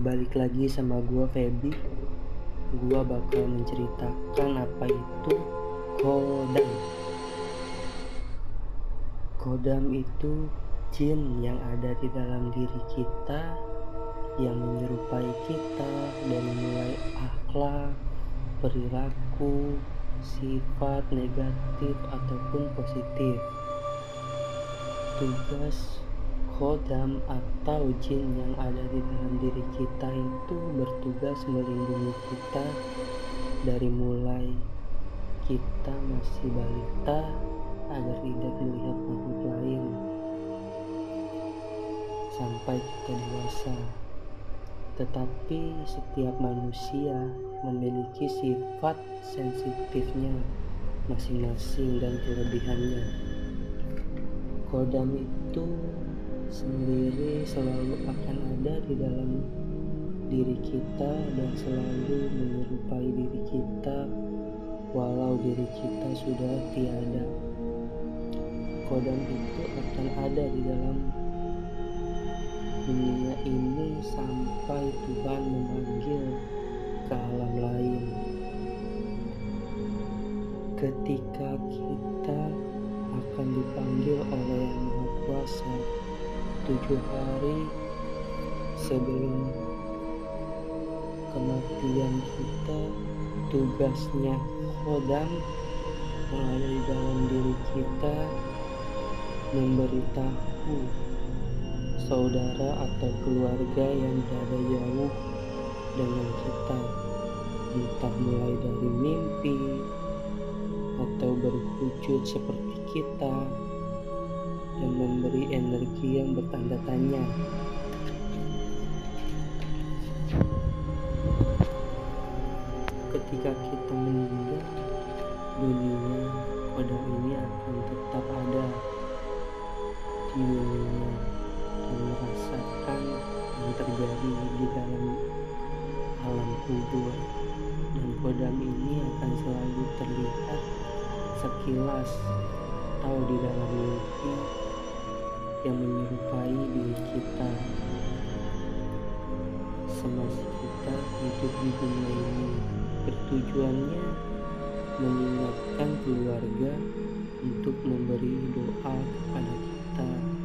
balik lagi sama gua Feby. Gua bakal menceritakan apa itu kodam. Kodam itu jin yang ada di dalam diri kita yang menyerupai kita dari mulai akhlak, perilaku, sifat negatif ataupun positif. Tugas kodam atau jin yang ada di dalam diri kita itu bertugas melindungi kita dari mulai kita masih balita agar tidak melihat makhluk lain sampai kita dewasa. Tetapi setiap manusia memiliki sifat sensitifnya masing-masing dan kelebihannya. Kodam itu sendiri selalu akan ada di dalam diri kita dan selalu menyerupai diri kita walau diri kita sudah tiada. Kodam itu akan ada di dalam dunia ini sampai Tuhan memanggil ke alam lain. Ketika kita akan dipanggil oleh Yang tujuh hari sebelum kematian kita tugasnya kodam di dalam diri kita memberitahu saudara atau keluarga yang berada jauh dengan kita. Entah mulai dari mimpi atau berwujud seperti kita dan memberi energi yang bertanda tanya. Ketika kita meninggal, dunia kodam ini akan tetap ada. Di dunia dan merasakan yang terjadi di dalam alam kubur. Dan kodam ini akan selalu terlihat sekilas atau di dalam mimpi yang menyerupai diri kita. Semasa kita hidup di dunia ini bertujuannya mengingatkan keluarga untuk memberi doa kepada kita